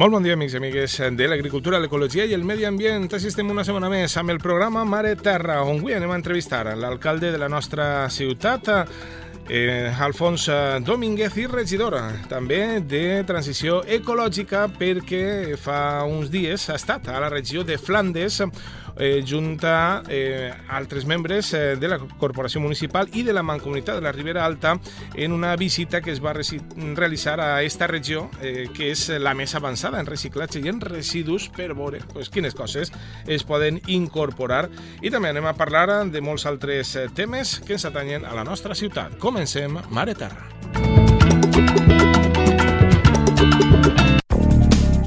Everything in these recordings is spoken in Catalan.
Molt bon dia, amics i amigues de l'agricultura, l'ecologia i el medi ambient. Assistim una setmana més amb el programa Mare Terra, on avui anem a entrevistar l'alcalde de la nostra ciutat, eh, Alfons Domínguez i regidora també de transició ecològica perquè fa uns dies ha estat a la regió de Flandes eh, junta eh, altres membres eh, de la Corporació Municipal i de la Mancomunitat de la Ribera Alta en una visita que es va realitzar a esta regió, eh, que és la més avançada en reciclatge i en residus per veure pues, quines coses es poden incorporar. I també anem a parlar de molts altres eh, temes que ens atanyen a la nostra ciutat. Comencem Mare Terra.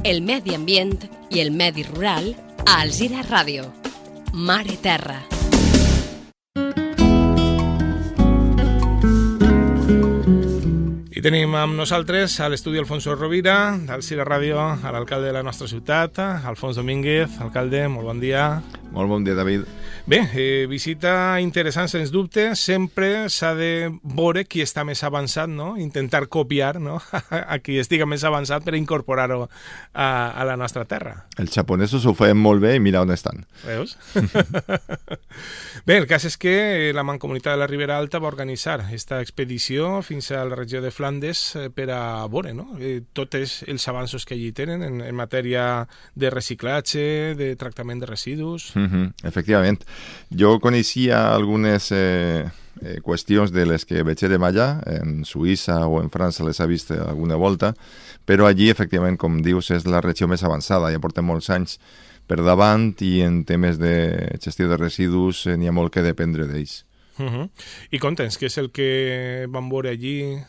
El medi ambient i el medi rural a Alzira Ràdio. Mare Terra. Tenim amb nosaltres a l'estudi Alfonso Rovira, d'Alzira Ràdio, a l'alcalde de la nostra ciutat, Alfons Domínguez. Alcalde, molt bon dia. Molt bon dia, David. Bé, eh, visita interessant, sens dubte. Sempre s'ha de veure qui està més avançat, no? Intentar copiar no? a qui estiga més avançat per incorporar-ho a, a la nostra terra. Els japonesos ho feien molt bé i mira on estan. Veus? bé, el cas és que la Mancomunitat de la Ribera Alta va organitzar aquesta expedició fins a la regió de Flandes eh, per a veure no? Eh, tots els avanços que allí tenen en, en matèria de reciclatge, de tractament de residus... Mm -huh, efectivament. Jo coneixia algunes eh, eh, qüestions de les que veig de allà, en Suïssa o en França les ha vist alguna volta, però allí, efectivament, com dius, és la regió més avançada, ja portem molts anys per davant i en temes de gestió de residus eh, n'hi ha molt que dependre d'ells. Uh -huh. I contents, què és el que van veure allí?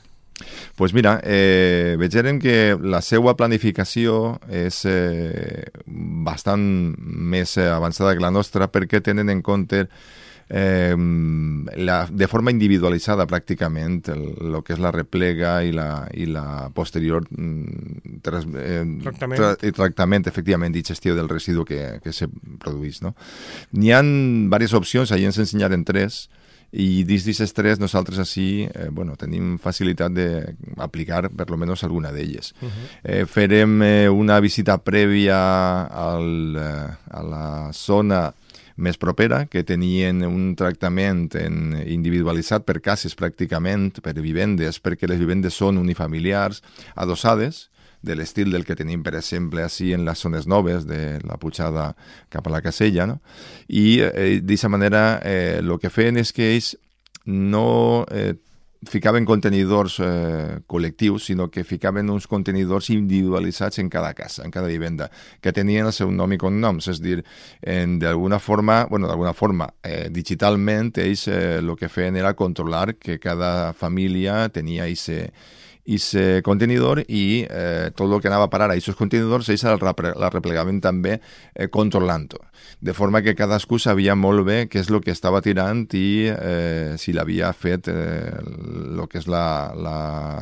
Pues mira, eh, veiem que la seva planificació és eh, bastant més avançada que la nostra perquè tenen en compte eh, la, de forma individualitzada pràcticament el, el que és la replega i la, i la posterior mm, tras, eh, tractament. Tra, i tractament, efectivament, i gestió del residu que, que se produeix. No? N'hi ha diverses opcions, ahir ens ensenyaren tres, i dins d'aquestes tres nosaltres així eh, bueno, tenim facilitat d'aplicar per lo menos alguna d'elles. Uh -huh. eh, farem eh, una visita prèvia al, eh, a la zona més propera, que tenien un tractament en, individualitzat per cases pràcticament, per vivendes, perquè les vivendes són unifamiliars, adossades, de l'estil del que tenim, per exemple, així en les zones noves de la pujada cap a la Casella, no? I eh, d'aquesta manera eh, el que feien és que ells no eh, ficaven contenidors eh, col·lectius, sinó que ficaven uns contenidors individualitzats en cada casa, en cada vivenda, que tenien el seu nom i cognoms, és dir, d'alguna forma, bueno, d'alguna forma, eh, digitalment, ells eh, el que feien era controlar que cada família tenia i ese contenidor i eh, tot el que anava a parar a aquests contenidors ells el, la replegaven també eh, controlant-ho. De forma que cadascú sabia molt bé què és el que estava tirant i eh, si l'havia fet eh, que és la, la,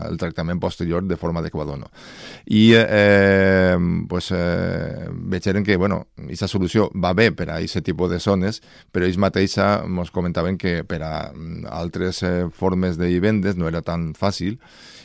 el tractament posterior de forma adequada o no. I eh, pues, eh, vegeren que, bueno, aquesta solució va bé per a aquest tipus de zones, però ells mateixa ens comentaven que per a mm, altres eh, formes de vivendes no era tan fàcil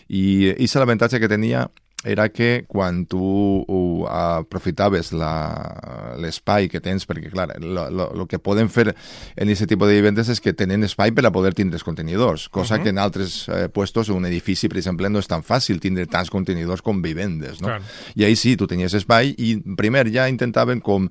i aquest l'avantatge que tenia era que quan tu aprofitaves l'espai que tens, perquè clar, el que poden fer en aquest tipus de vivendes és que tenen espai per a poder tindre contenidors, cosa uh -huh. que en altres eh, puestos, un edifici, per exemple, no és tan fàcil tindre tants contenidors com vivendes, no? Clar. I ahí sí, tu tenies espai i primer ja intentaven com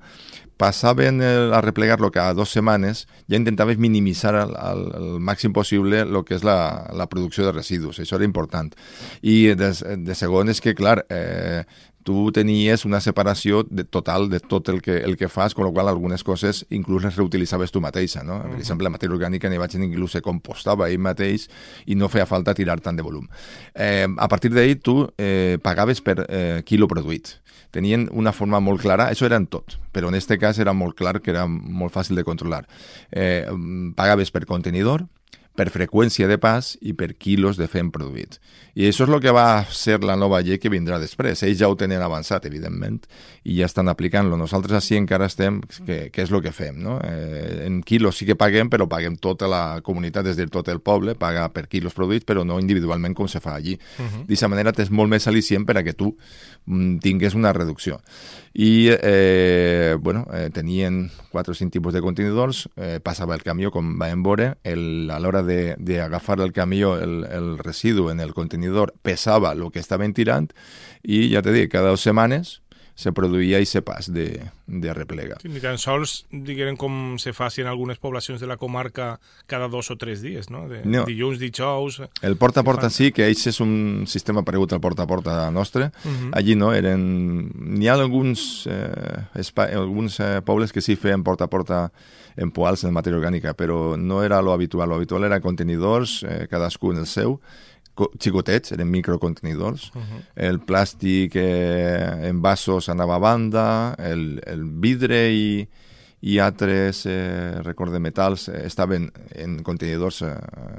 passaven a replegar-lo cada dues setmanes, ja intentaves minimitzar al, al, al màxim possible el que és la, la producció de residus. Això era important. I de, de segon és que, clar, eh, tu tenies una separació de, total de tot el que, el que fas, amb la qual algunes coses inclús les reutilitzaves tu mateixa. No? Per exemple, la matèria orgànica n'hi vaig inclús se compostava ell mateix i no feia falta tirar tant de volum. Eh, a partir d'ahir tu eh, pagaves per eh, quilo produït tenien una forma molt clara, això era en tot, però en aquest cas era molt clar que era molt fàcil de controlar. Eh, pagaves per contenidor, per freqüència de pas i per quilos de fem produït. I això és el que va ser la nova llei que vindrà després. Ells ja ho tenen avançat, evidentment, i ja estan aplicant-lo. Nosaltres així encara estem, que, que és el que fem, no? Eh, en quilos sí que paguem, però paguem tota la comunitat, és a dir, tot el poble, paga per quilos produïts, però no individualment com se fa allí. Uh -huh. D'aquesta manera tens molt més al·licient per a que tu mm, tingues una reducció. I, eh, bueno, eh, tenien quatre o cinc tipus de contenidors, eh, passava el camió, com vam veure, el, a l'hora d'agafar el camió, el, el residu en el contenidor pesava el que estaven tirant i, ja t'he dit, cada dues setmanes se produïa aquest pas de, de replega. Sí, ni tan sols diguem com se faci en algunes poblacions de la comarca cada dos o tres dies, no? De, no. Dilluns, dijous... El porta a porta sí, que ells és un sistema paregut al porta a porta nostre. Uh -huh. Allí no, eren... N'hi ha alguns, eh, alguns eh, pobles que sí feien porta a porta en poals en matèria orgànica, però no era lo habitual. Lo habitual era contenidors, eh, cadascú en el seu, xicotets, eren microcontenidors. Uh -huh. El plàstic eh, en vasos anava a banda, el, el vidre i, i altres eh, record de metals eh, estaven en contenidors eh,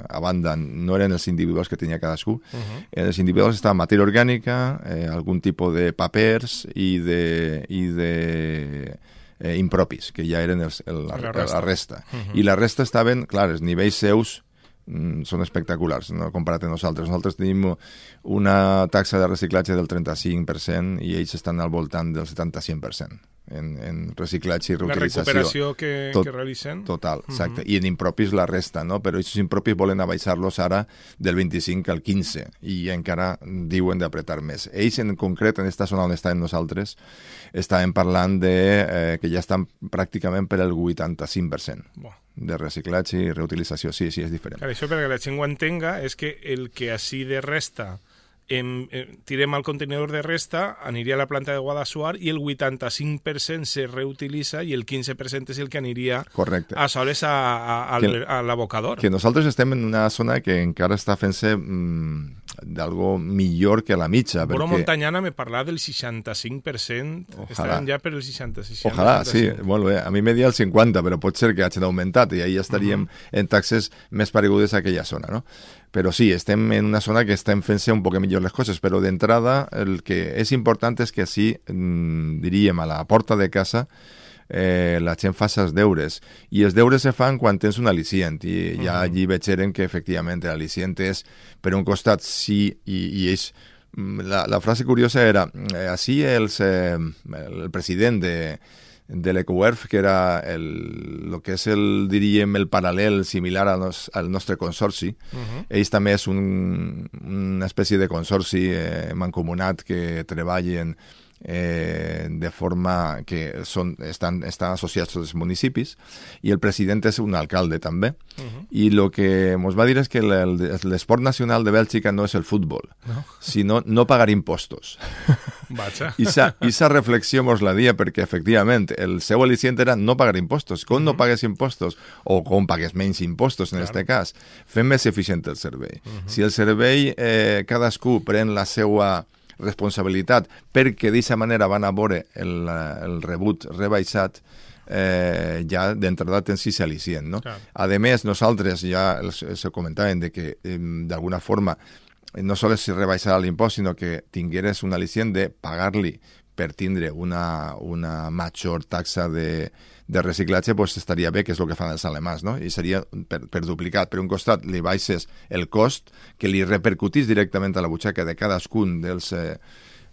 a banda, no eren els individuals que tenia cadascú. Uh -huh. En els individuals estava matèria orgànica, eh, algun tipus de papers i de, i de eh, impropis, que ja eren els, el, la, la resta. La resta. Uh -huh. I la resta estaven, clar, els nivells seus són espectaculars no? comparat amb nosaltres. Nosaltres tenim una taxa de reciclatge del 35% i ells estan al voltant del 75% en, en reciclatge i reutilització. La recuperació que, Tot, que realicen. Total, exacte. Uh -huh. I en impropis la resta, no? Però aquests impropis volen abaixar-los ara del 25 al 15 i encara diuen d'apretar més. Ells en concret, en aquesta zona on estem nosaltres, estàvem parlant de eh, que ja estan pràcticament per el 85%. Buah de reciclatge i reutilització, sí, sí, és diferent. Clar, això perquè la gent ho entenga és que el que així de resta em, em, tirem al contenidor de resta, aniria a la planta de Guadassuar i el 85% se reutilitza i el 15% és el que aniria Correcte. a soles a, a, a, a l'abocador. Que nosaltres estem en una zona que encara està fent-se mm, d'algo millor que la mitja. Però perquè... Montanyana me parla del 65%, Ojalà. estaran ja per el 66. Ojalà, sí, molt bé. A mi me dia el 50, però pot ser que hagin augmentat i ahí estaríem uh -huh. en taxes més paregudes a aquella zona, no? Però sí, estem en una zona que estem fent-se un poc millor les coses, però d'entrada el que és important és que així, mm, diríem, a la porta de casa eh, la gent fa els deures. I els deures se fan quan tens un al·licient. I ja allí veig que efectivament l'al·licient és, per un costat, sí, i, i és la, la frase curiosa era, eh, així els, eh, el president de, de l'EcoWERF, que era el, el que és el, diríem, el paral·lel similar al, nos, al nostre consorci. Uh -huh. Ells també és un, una espècie de consorci eh, mancomunat que treballen eh, de forma que són, estan, estan associats als municipis i el president és un alcalde també uh -huh. i el que ens va dir és que l'esport nacional de Bèlgica no és el futbol no. sinó no pagar impostos Vaja. I aquesta reflexió ens la dia perquè efectivament el seu al·licient era no pagar impostos com uh -huh. no pagues impostos o com pagues menys impostos en aquest cas fem més eficient el servei uh -huh. si el servei eh, cadascú pren la seva responsabilitat perquè d'aquesta manera van a veure el, el rebut rebaixat eh, ja d'entrada tens si al·licient, no? Clar. A més, nosaltres ja els, els comentàvem de que eh, d'alguna forma no sols si rebaixarà l'impost, sinó que tingueres un al·licient de pagar-li per tindre una, una major taxa de, de reciclatge pues, estaria bé, que és el que fan els alemans, no? i seria per, per duplicat. Per un costat li baixes el cost que li repercutís directament a la butxaca de cadascun dels, eh,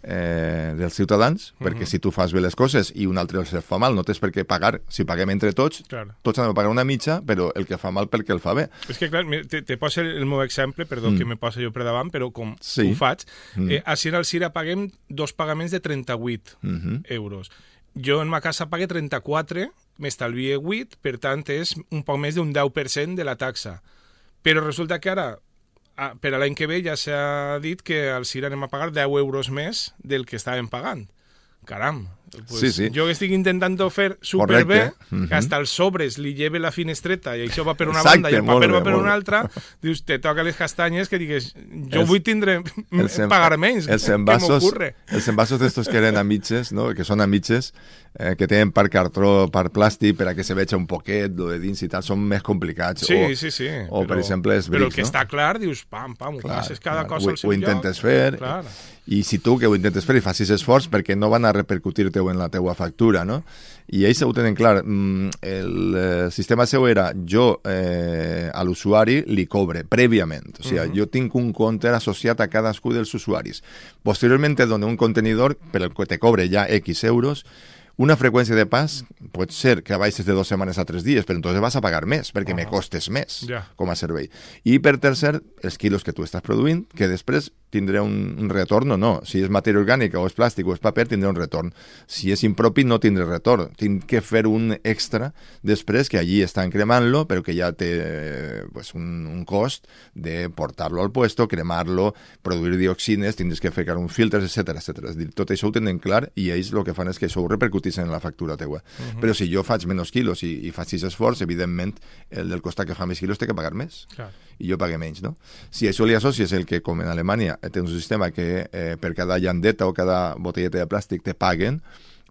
eh, dels ciutadans, uh -huh. perquè si tu fas bé les coses i un altre els fa mal, no tens per què pagar, si paguem entre tots, claro. tots han de pagar una mitja, però el que fa mal perquè el fa bé. És que, clar, te, te poso el meu exemple, perdó mm. que me posa jo per davant, però com sí. ho faig, mm. eh, a Cira al Cira paguem dos pagaments de 38 mm -hmm. euros. Jo en ma casa pague 34 m'estalvie 8, per tant és un poc més d'un 10% de la taxa. Però resulta que ara, per a l'any que ve, ja s'ha dit que al CIR anem a pagar 10 euros més del que estàvem pagant. Caram, Pues Sí, sí. Jo estic intentant fer superbé, Correcte. Mhm. que hasta els sobres li lleve la finestreta i això va per una Exacte, banda i el paper bé, va per una altra, dius, te toca les castanyes que digues, jo Els- vull tindre, Els en- pagar menys, Els què envasos, m'ocurre? els envasos d'estos que eren a mitges, no? que són a mitges, eh, que tenen per cartró, per plàstic, per a que se veja un poquet, lo de dins i tal, són més complicats. Sí, o, sí, sí. O, per exemple, els Però el brics, que no? està clar, dius, pam, pam, ho Clar, passes cada clar, cosa ho, al seu ho intentes lloc. fer Clar. i si tu que ho intentes fer i facis esforç perquè no van a repercutir-te en la teua factura, no? I ells ho tenen clar. Mm, El eh, sistema seu era jo eh, a l'usuari li cobre prèviament. O sigui, jo tinc un compte associat a cadascú dels usuaris. Posteriorment te dono un contenidor per el que te cobre ja X euros una freqüència de pas pot ser que baixes de dues setmanes a tres dies, però entonces vas a pagar més, perquè me costes més Ja. com a servei. I per tercer, els quilos que tu estàs produint, que després tindrà un, un retorn o no. Si és matèria orgànica o és plàstic o és paper, tindrà un retorn. Si és impropi, no tindrà retorn. Tinc que fer un extra després, que allí estan cremant-lo, però que ja té pues, un, un cost de portar-lo al puesto, cremar-lo, produir dioxines, tindràs que ficar uns filtres, etc etc. És dir, tot això ho tenen clar i ells el que fan és que això ho en la factura teua. Però si jo faig menys quilos i, i faig aquest esforç, evidentment, el del costat que fa més quilos té que pagar més Clar. i jo pague menys, no? Si això li associes el que, com en Alemanya, té un sistema que eh, per cada llandeta o cada botelleta de plàstic te paguen,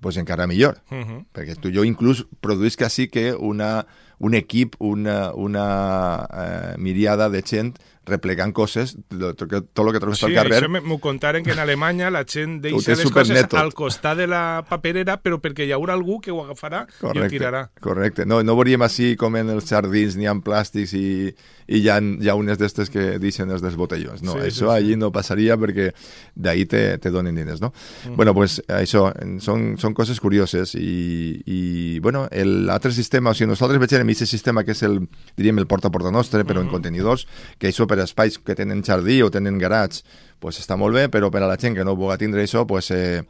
pues encara millor. Uh -huh. Perquè tu, jo inclús produís quasi que una, un equip, una, una eh, miriada de gent replegant coses, lo- tot el que trobes Sí, al carrer, me- m'ho contaren que en Alemanya la gent deixa les coses tot. al costat de la paperera, però perquè hi haurà algú que ho agafarà i ho tirarà. correcte. No, no veuríem així com en els jardins n'hi ha plàstics i, i hi ha, hi ha unes d'estes que deixen els dels botellons. No, Sí, sí, sí, això sí. allí no passaria perquè d'ahí te, te donen diners, no? Bueno, pues això, són, són coses curioses i, i bueno, l'altre sistema, o sigui, nosaltres veiem aquest sistema que és el, diríem, el porta a porta nostre, però en contenidors, que això per espais que tenen jardí o tenen garats, pues està molt bé, però per a la gent que no vulgui tindre això, pues, eh,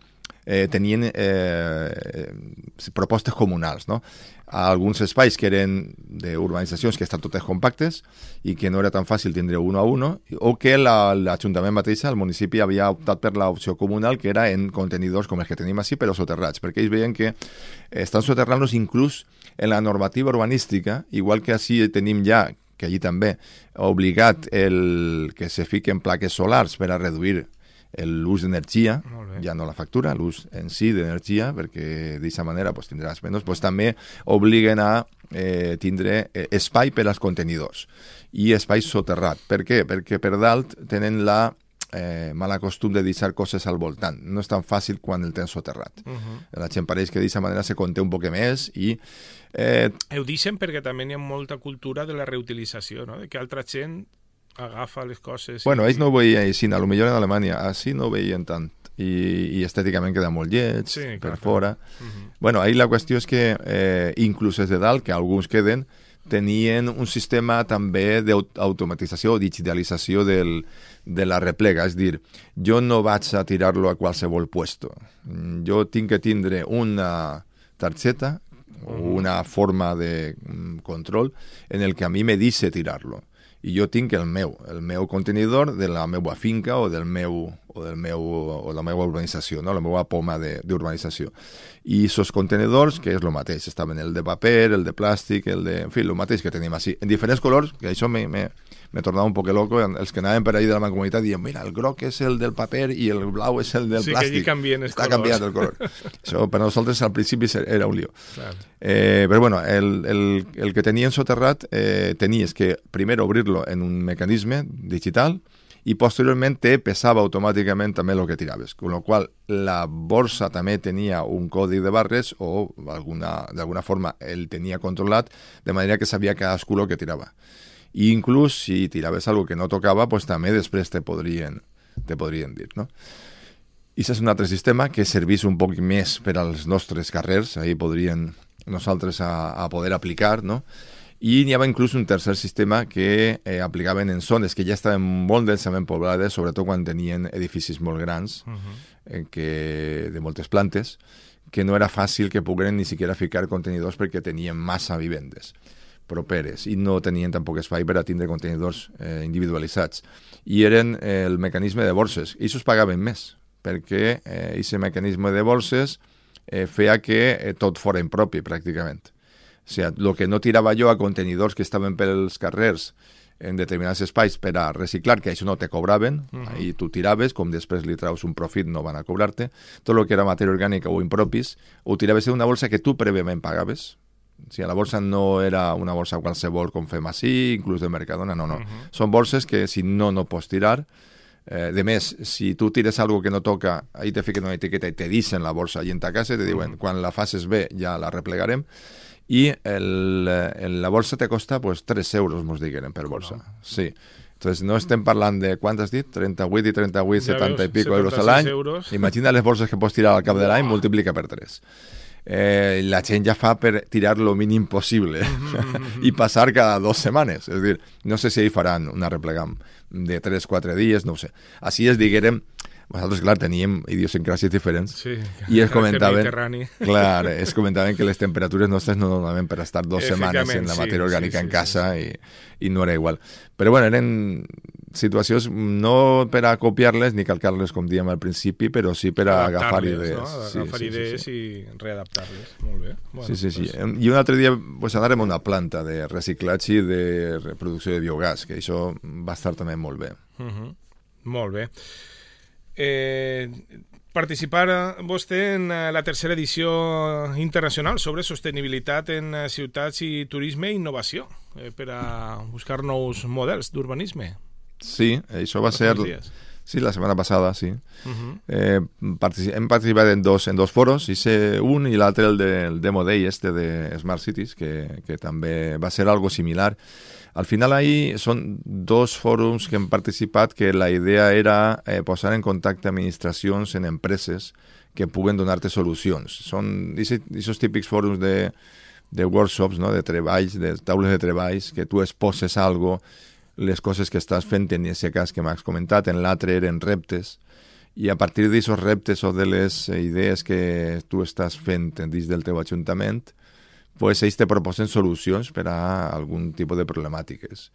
eh, tenien eh, eh, propostes comunals, no? A alguns espais que eren d'urbanitzacions que estan totes compactes i que no era tan fàcil tindre uno a uno, o que la- l'Ajuntament mateix, el municipi, havia optat per l'opció comunal, que era en contenidors com els que tenim així, però soterrats, perquè ells veien que estan soterrant-los inclús en la normativa urbanística, igual que així tenim ja que allí també, obligat el que se fiquen plaques solars per a reduir l'ús d'energia, ja no la factura, l'ús en si d'energia, perquè d'aquesta manera pues, tindràs menys, pues, també obliguen a eh, tindre eh, espai per als contenidors i espai soterrat. Per què? Perquè per dalt tenen la eh, mala costum de deixar coses al voltant. No és tan fàcil quan el tens soterrat. Uh -huh. La gent pareix que d'aquesta manera se conté un poc més i eh, Ho deixen perquè també hi ha molta cultura de la reutilització, no? de que altra gent agafa les coses... Bueno, i... ells no ho veien així, a lo millor en Alemanya, així no ho veien tant. I, i estèticament queda molt lleig, Sí, per clar, fora. Uh -huh. Bueno, ahí la qüestió és que, eh, inclús des de dalt, que alguns queden, tenien un sistema també d'automatització o digitalització del, de la replega. És dir, jo no vaig a tirar-lo a qualsevol puesto. Jo tinc que tindre una targeta o una forma de mm, control en el que a mi me dice tirarlo. I jo tinc el meu, el meu contenidor de la meva finca o del meu o del meu o la meva urbanització, no? la meva poma d'urbanització. I aquests contenidors, que és el mateix, estaven el de paper, el de plàstic, el de... En fi, el mateix que tenim així, en diferents colors, que això me, me, me tornava un poc loco, els que anaven per ahí de la mancomunitat diuen, mira, el groc és el del paper i el blau és el del Sí, que plàstic. allí canvien els Està colors. canviat el color. això per nosaltres al principi era un lío. Clar. Eh, però bueno, el, el, el que tenien soterrat eh, tenies que primer obrir-lo en un mecanisme digital i posteriorment te pesava automàticament també el que tiraves, con lo qual la borsa també tenia un codi de barres o alguna, d'alguna forma el tenia controlat de manera que sabia cadascú el que tirava. I inclús si tiraves algo que no tocava, pues també després te podrien, te podrien dir, no? I és un altre sistema que servís un poc més per als nostres carrers, ahí podrien nosaltres a, a poder aplicar, no? I n'hi havia inclús un tercer sistema que eh, aplicaven en zones que ja estaven molt densament poblades, sobretot quan tenien edificis molt grans, Uh -huh. eh, que, de moltes plantes, que no era fàcil que pogueren ni siquiera ficar contenidors perquè tenien massa vivendes properes i no tenien tampoc espai per a tindre contenidors eh, individualitzats. I eren eh, el mecanisme de borses. I es pagaven més, perquè aquest mecanisme de borses eh, feia que eh, tot fora impropi, pràcticament. O sigui, el que no tirava jo a contenidors que estaven pels carrers en determinats espais per a reciclar, que això no te cobraven, uh -huh. i tu tiraves, com després li traus un profit no van a cobrar-te, tot el que era matèria orgànica o impropis, ho tiraves en una bolsa que tu prèviament pagaves, o sigui, la bolsa no era una bolsa qualsevol com fem així, inclús de Mercadona, no, no. Uh -huh. Són bolses que si no, no pots tirar, Eh, de més, si tu tires algo que no toca, ahí te fiquen una etiqueta i te dicen la bolsa i en ta casa, te diuen, uh -huh. quan la faces bé ja la replegarem, i el, el, la bolsa te costa pues, 3 euros, mos digueren, per bolsa. No. Sí. Entonces, no estem parlant de, quant has dit? 38 i 38, ja 70 veus, i pico euros a l'any. Imagina les bolses que pots tirar al cap de l'any, multiplica per 3. Eh, la ja fa per tirar lo mínim possible i passar cada dues setmanes. És dir, no sé si hi faran una replegam de 3-4 dies, no ho sé. Així es diguérem, nosaltres, clar, teníem idiosincràcies diferents sí, i es comentaven, clar, es comentaven que les temperatures nostres no donaven per estar dues setmanes en la matèria sí, orgànica sí, sí, en casa sí, sí. I, i no era igual. Però bueno, eren situacions no per a copiar-les ni calcar-les com diem al principi, però sí per a agafar idees. No? Agafar sí, idees sí, sí, sí. i readaptar-les. Molt bé. Bueno, sí, sí, sí. I un altre dia pues, anarem a una planta de reciclatge i de reproducció de biogàs, que això va estar també molt bé. Uh -huh. Molt bé eh, participar vostè en eh, la tercera edició internacional sobre sostenibilitat en eh, ciutats i turisme i innovació eh, per a buscar nous models d'urbanisme. Sí, això va ser... Sí, la setmana passada, sí. Uh -huh. eh, partici hem participat en dos, en dos foros, i un i l'altre el del Demo Day, este de Smart Cities, que, que també va ser algo similar. Al final ahí són dos fòrums que hem participat que la idea era eh, posar en contacte administracions en empreses que puguen donar-te solucions. Són aquests típics fòrums de, de workshops, no? de treballs, de taules de treballs, que tu exposes algo, les coses que estàs fent en aquest cas que m'has comentat, en l'altre eren reptes, i a partir d'aquests reptes o de les idees que tu estàs fent dins del teu ajuntament, pues ells te proposen solucions per a algun tipus de problemàtiques.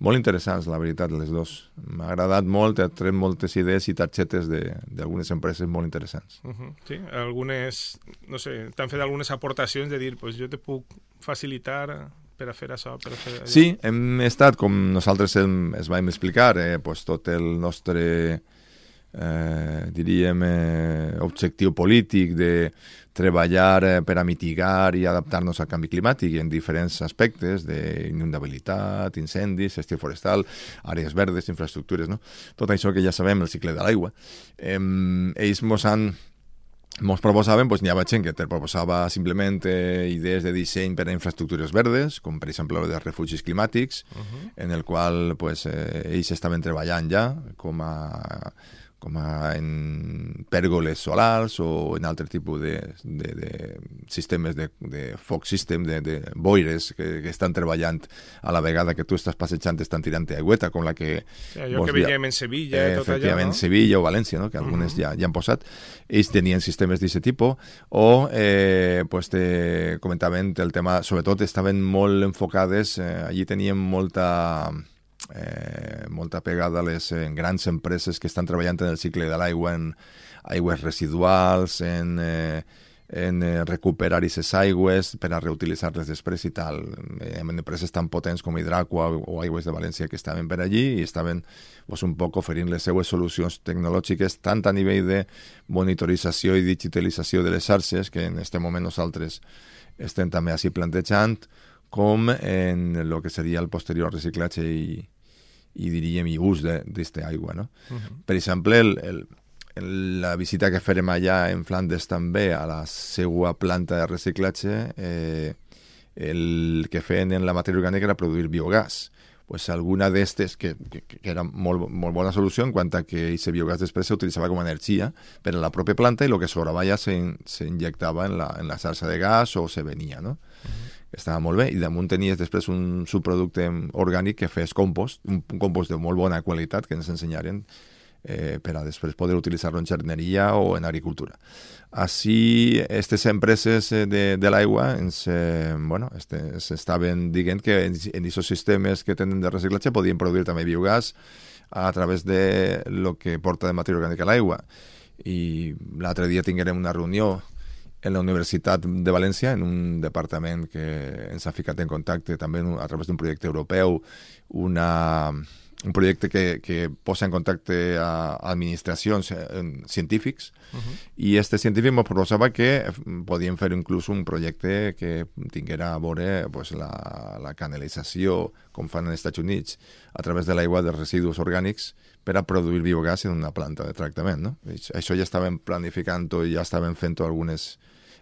Molt interessants, la veritat, les dos. M'ha agradat molt, he tret moltes idees i targetes d'algunes empreses molt interessants. Uh -huh. Sí, algunes, no sé, t'han fet algunes aportacions de dir, pues jo te puc facilitar per a fer això, per a fer allò. Sí, hem estat, com nosaltres hem, es vam explicar, eh, pues tot el nostre eh, diríem, eh, objectiu polític de treballar eh, per a mitigar i adaptar-nos al canvi climàtic en diferents aspectes d'inundabilitat, incendis, gestió forestal, àrees verdes, infraestructures, no? Tot això que ja sabem, el cicle de l'aigua. Eh, ells mos han Mos proposaven, doncs, n'hi havia gent que te proposava simplement eh, idees de disseny per a infraestructures verdes, com per exemple de refugis climàtics, uh -huh. en el qual pues, eh, ells estaven treballant ja com a com a en pèrgoles solars o en altre tipus de, de, de sistemes de, de foc system, de, de boires que, que estan treballant a la vegada que tu estàs passejant, estan tirant aigüeta, com la que... Sí, allò que veiem en Sevilla, eh, tot allà, no? Sevilla o València, no? que algunes uh -huh. ja, ja han posat. Ells tenien sistemes d'aquest tipus, o eh, pues te comentaven el tema, sobretot estaven molt enfocades, eh, allí tenien molta eh, molta pegada a les eh, grans empreses que estan treballant en el cicle de l'aigua, en aigües residuals, en, eh, en eh, recuperar aquestes aigües per a reutilitzar-les després i tal. Eh, en empreses tan potents com Hidracua o Aigües de València que estaven per allí i estaven pues, un poc oferint les seues solucions tecnològiques tant a nivell de monitorització i digitalització de les xarxes, que en aquest moment nosaltres estem també així plantejant, com en el que seria el posterior reciclatge i, i diríem, i ús d'aquesta aigua. No? Uh -huh. Per exemple, el, el, la visita que farem allà en Flandes també a la seva planta de reciclatge, eh, el que feien en la matèria orgànica era produir biogàs pues alguna d'estes, que, que, que era molt, molt bona solució en quant a que aquest biogàs després s'utilitzava com a energia per a la pròpia planta i el que sobrava ja s'injectava en, la, en la xarxa de gas o se venia, no? Uh -huh estava molt bé, i damunt tenies després un subproducte orgànic que fes compost, un, compost de molt bona qualitat que ens ensenyaren eh, per a després poder utilitzar-lo en jardineria o en agricultura. Així, aquestes empreses eh, de, de l'aigua ens, eh, bueno, este, estaven dient que en aquests sistemes que tenen de reciclatge podien produir també biogàs a través de lo que porta de matèria orgànica a l'aigua. I l'altre dia tinguérem una reunió en la Universitat de València, en un departament que ens ha ficat en contacte també a través d'un projecte europeu, una, un projecte que, que posa en contacte a administracions eh, científics uh -huh. i este científic ens proposava que podíem fer inclús un projecte que tinguera a veure pues, la, la canalització, com fan als Estats Units, a través de l'aigua dels residus orgànics per a produir biogàs en una planta de tractament. No? Això ja estàvem planificant-ho i ja estàvem fent-ho algunes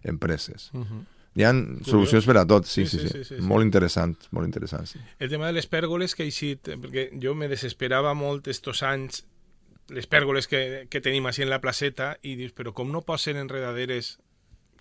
empreses. Uh -huh. Hi ha solucions per a tot, sí, sí, sí. sí, sí, sí, sí. Molt interessant, molt interessant, sí. El tema de les pèrgoles que ha eixit, perquè jo me desesperava molt estos anys les pèrgoles que, que tenim així en la placeta i dius, però com no posen enredaderes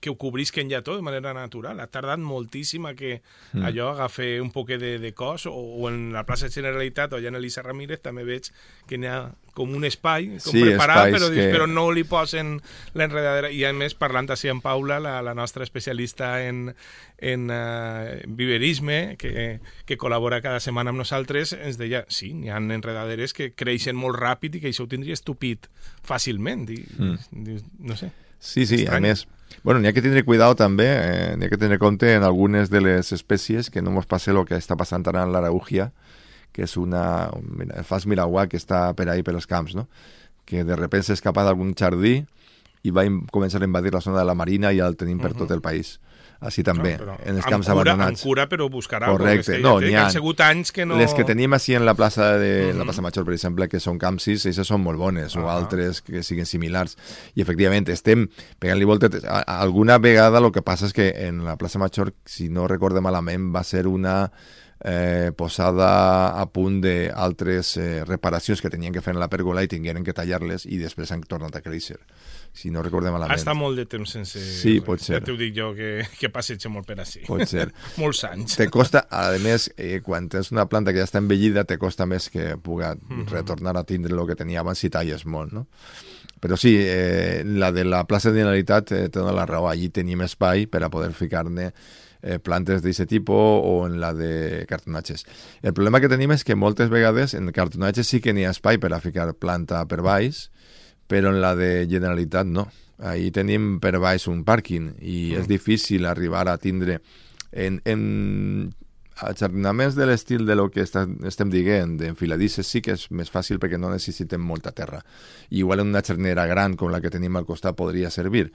que ho cobrisquen ja tot de manera natural. Ha tardat moltíssim a que mm. allò agafi un poc de, de cos, o, o en la plaça Generalitat o allà en Elisa Ramírez també veig que n'hi ha com un espai com sí, preparat, però, que... però no li posen l'enredadera. I a més, parlant així amb Paula, la, la nostra especialista en, en uh, viverisme, que, que col·labora cada setmana amb nosaltres, ens deia, sí, n'hi ha enredaderes que creixen molt ràpid i que això ho tindria estupit fàcilment. I, mm. no sé. Sí, sí, Estrany. a més, Bueno, n'hi ha que tindre cuidado també, eh, n'hi ha que tenir compte en algunes de les espècies que no ens passe el que està passant ara en l'araugia, que és una, el fas miragua que està per ahí per els camps, no? que de repente s'escapa d'algun jardí i va començar a invadir la zona de la Marina i el tenim per uh -huh. tot el país així també, no, en els camps cura, abandonats. Amb cura, però buscarà. Correcte. No, n'hi ha. Han sigut anys que no... Les que tenim així en la plaça de mm -hmm. la plaça Major, per exemple, que són campsis, aquestes són molt bones, -huh. o altres que siguin similars. I, efectivament, estem pegant-li volta... Alguna vegada el que passa és que en la plaça Major, si no recorde malament, va ser una eh, posada a punt d'altres eh, reparacions que tenien que fer en la pèrgola i tingueren que tallar-les i després han tornat a créixer si no recordem malament. Està molt de temps sense... Sí, pot ser. Ja t'ho dic jo, que, que passeja molt per així. Pot ser. Molts anys. Te costa, a més, eh, quan tens una planta que ja està envellida, te costa més que puga mm -hmm. retornar a tindre el que tenia abans si talles molt, no? Però sí, eh, la de la plaça de Generalitat eh, té la raó. Allí tenim espai per a poder ficar-ne eh, plantes d'aquest tipus o en la de cartonatges. El problema que tenim és que moltes vegades en cartonatges sí que n'hi ha espai per a ficar planta per baix, però en la de Generalitat no. Ahí tenim per baix un pàrquing i mm. és difícil arribar a tindre en, en jardinaments de l'estil de lo que està, estem dient, d'enfiladisses, sí que és més fàcil perquè no necessitem molta terra. I igual una jardinera gran com la que tenim al costat podria servir,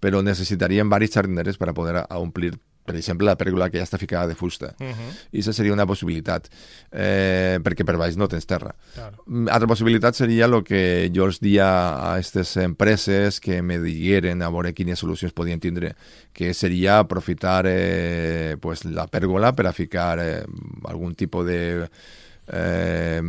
però necessitaríem diverses jardineres per a poder omplir per exemple, la pèrgola que ja està ficada de fusta. Uh -huh. I això seria una possibilitat, eh, perquè per baix no tens terra. Claro. Mm, altra possibilitat seria el que jo els dia a aquestes empreses que me digueren a veure quines solucions podien tindre, que seria aprofitar eh, pues, la pèrgola per a ficar eh, algun tipus de eh,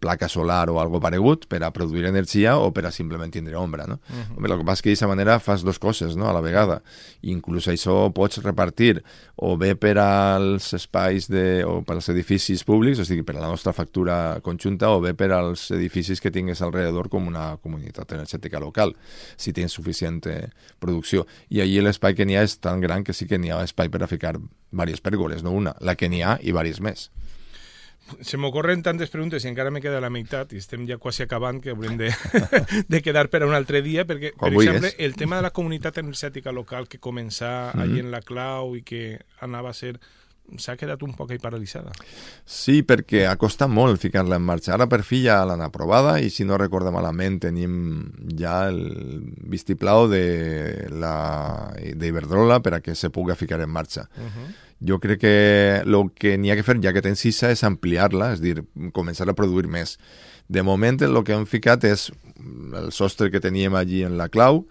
placa solar o algo paregut per a produir energia o per a simplement tindre ombra, no? Uh -huh. Home, el que passa és que d'aquesta manera fas dues coses, no?, a la vegada. Inclús això pots repartir o bé per als espais de, o per als edificis públics, o sigui, per a la nostra factura conjunta, o bé per als edificis que tingues alrededor com una comunitat energètica local, si tens suficient producció. I allí l'espai que n'hi ha és tan gran que sí que n'hi ha espai per a ficar diverses pèrgoles, no una, la que n'hi ha i diverses més se m'ocorren tantes preguntes i encara me queda la meitat i estem ja quasi acabant que haurem de, de quedar per a un altre dia perquè, per Avui exemple, és. el tema de la comunitat energètica local que començà mm -hmm. allí en la clau i que anava a ser s'ha quedat un poc ahí paralitzada. Sí, perquè ha costat molt ficar-la en marxa. Ara per fi ja l'han aprovada i si no recordo malament tenim ja el vistiplau de la d'Iberdrola per a que se pugui ficar en marxa. Uh -huh jo crec que el que n'hi ha que fer, ja que tens sisa, és ampliar-la, és dir, començar a produir més. De moment, el que hem ficat és el sostre que teníem allí en la clau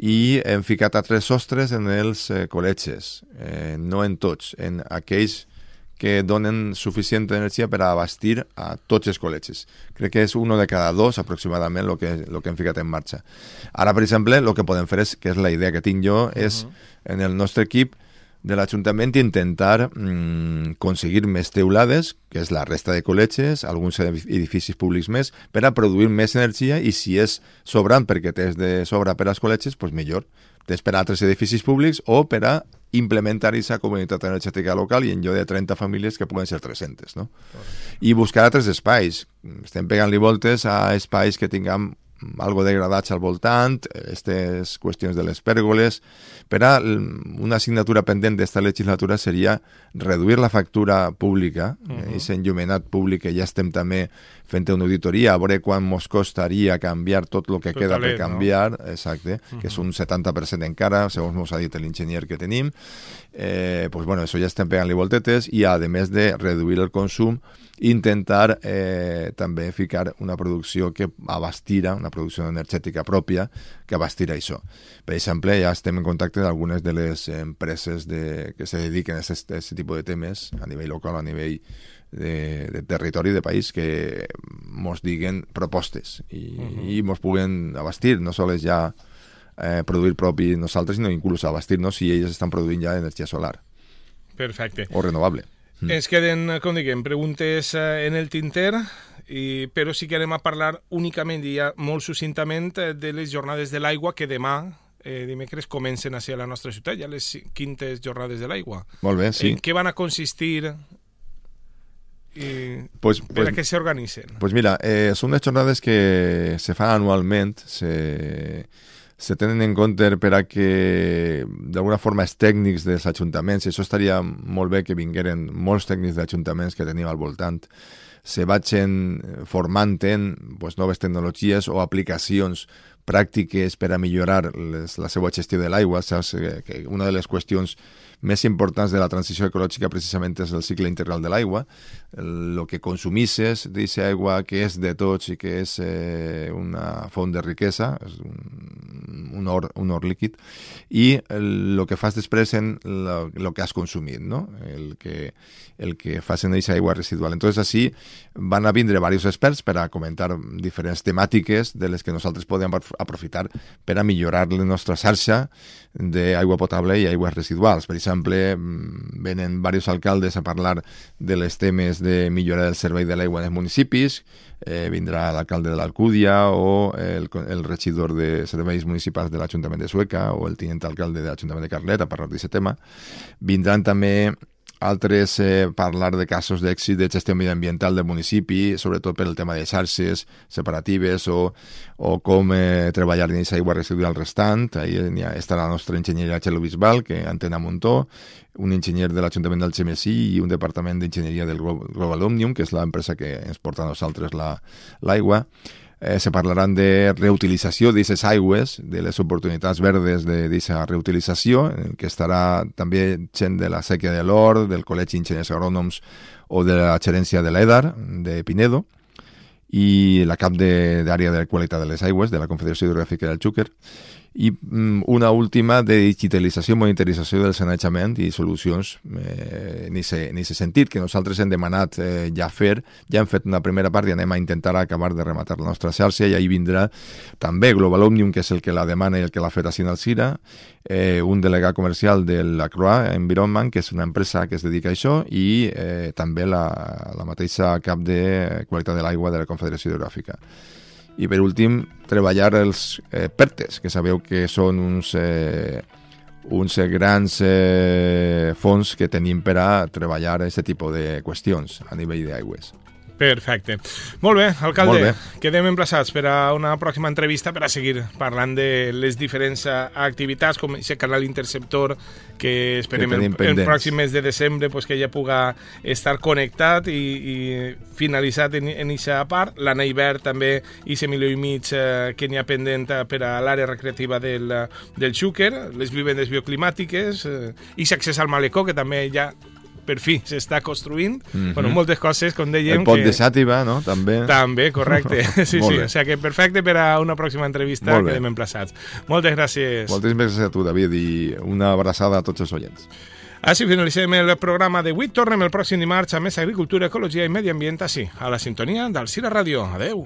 i hem ficat altres sostres en els eh, col·letges, eh, no en tots, en aquells que donen suficient energia per a abastir a tots els col·legis. Crec que és un de cada dos aproximadament el que, lo que hem ficat en marxa. Ara, per exemple, el que podem fer és, que és la idea que tinc jo, és uh -huh. en el nostre equip de l'Ajuntament intentar mm, aconseguir més teulades, que és la resta de col·legis, alguns edificis públics més, per a produir més energia i si és sobrant perquè tens de sobra per als col·legis, doncs millor. Tens per a altres edificis públics o per a implementar aquesta comunitat energètica local i en lloc de 30 famílies que puguen ser 300, no? I buscar altres espais. Estem pegant-li voltes a espais que tinguem algo degradats al voltant, aquestes qüestions de les pèrgoles. Per a una assignatura pendent d'esta legislatura seria reduir la factura pública, uh -huh. aquest enllumenat públic que ja estem també fent una auditoria, a veure quan mos costaria canviar tot el que tot queda per canviar, no? exacte, uh -huh. que és un 70% encara, segons mos ha dit l'enginyer que tenim. Eh, pues bueno, això ja estem pegant-li voltetes i a més de reduir el consum intentar eh, també ficar una producció que abastira, una producció energètica pròpia que abastira això. Per exemple, ja estem en contacte amb algunes de les empreses de, que se dediquen a aquest tipus de temes a nivell local, a nivell de, de territori, de país, que mos diguen propostes i, uh -huh. i mos puguen abastir, no sols ja eh, produir propi nosaltres, sinó inclús abastir-nos si ells estan produint ja energia solar. Perfecte. O renovable. Mm. Ens queden, com diguem, preguntes eh, en el tinter, i, però sí que anem a parlar únicament i ja molt succintament eh, de les jornades de l'aigua que demà eh, dimecres comencen a ser a la nostra ciutat, ja les quintes jornades de l'aigua. Molt bé, sí. En què van a consistir i pues, per pues, a què s'organitzen? Pues mira, eh, són unes jornades que se fan anualment, se se tenen en compte per a que d'alguna forma els tècnics dels ajuntaments, i això estaria molt bé que vingueren molts tècnics d'ajuntaments que tenim al voltant, se vagin formant en pues, noves tecnologies o aplicacions pràctiques per a millorar les, la seva gestió de l'aigua. Saps que una de les qüestions més importants de la transició ecològica precisament és el cicle integral de l'aigua, el que consumisses d'aquesta aigua que és de tots i que és eh, una font de riquesa, és un, or, un or líquid, i el que fas després en el que has consumit, no? el, que, el que fas en aquesta aigua residual. Entonces, així van a vindre diversos experts per a comentar diferents temàtiques de les que nosaltres podem aprofitar per a millorar la nostra xarxa d'aigua potable i aigües residuals. Per exemple, mm, venen diversos alcaldes a parlar de les temes de millorar el servei de l'aigua en els municipis, eh, vindrà l'alcalde de l'Alcúdia o el, el regidor de serveis municipals de l'Ajuntament de Sueca o el tinent alcalde de l'Ajuntament de Carlet a parlar d'aquest tema. Vindran també altres eh, parlar de casos d'èxit de gestió mediambiental del municipi, sobretot per el tema de xarxes separatives o, o com eh, treballar en aquesta aigua residual restant. Ahí està la nostra enginyeria Xelo Bisbal, que entén a Montó, un enginyer de l'Ajuntament del CMSI i un departament d'enginyeria del Global Omnium, que és l'empresa que ens porta a nosaltres l'aigua. La, eh, se parlaran de reutilització d'aquestes aigües, de les oportunitats verdes d'aquesta reutilització, en què estarà també gent de la sèquia de l'Or, del Col·legi d'Enginyers Agrònoms o de la gerència de l'EDAR, de Pinedo, i la cap d'àrea de, de qualitat de les aigües de la Confederació Hidrogràfica del Xúquer i mm, una última de digitalització i monitorització del sanejament i solucions eh, ni se sentit que nosaltres hem demanat eh, ja fer, ja hem fet una primera part i anem a intentar acabar de rematar la nostra xarxa i ahí vindrà també Global Omnium que és el que la demana i el que l'ha fet així en el CIRA eh, un delegat comercial de la Croix Environment que és una empresa que es dedica a això i eh, també la, la mateixa cap de qualitat de l'aigua de la Confederació Hidrogràfica i per últim treballar els eh, PERTES, que sabeu que són uns, eh, uns grans eh, fons que tenim per a treballar aquest tipus de qüestions a nivell d'aigües. Perfecte. Molt bé, alcalde, Molt bé. quedem emplaçats per a una pròxima entrevista per a seguir parlant de les diferents eh, activitats, com aquest canal interceptor que esperem que el, el pròxim mes de desembre pues, que ja puga estar connectat i, i finalitzat en aquesta part. L'anell verd també, i milió i mig eh, que n'hi ha pendent eh, per a l'àrea recreativa del, del Xúquer, les vivendes bioclimàtiques, eh, i l'accés al malecó, que també ja per fi s'està construint. Mm -hmm. bueno, moltes coses, com dèiem... El pont que... de Sàtiva, no? També. També, correcte. sí, sí. O sigui que perfecte per a una pròxima entrevista que quedem emplaçats. Moltes gràcies. Moltes gràcies a tu, David, i una abraçada a tots els oients. Així finalitzem el programa d'avui. Tornem el pròxim dimarts a més Agricultura, Ecologia i Medi Ambient, així, a la sintonia del Cira Ràdio. Adeu.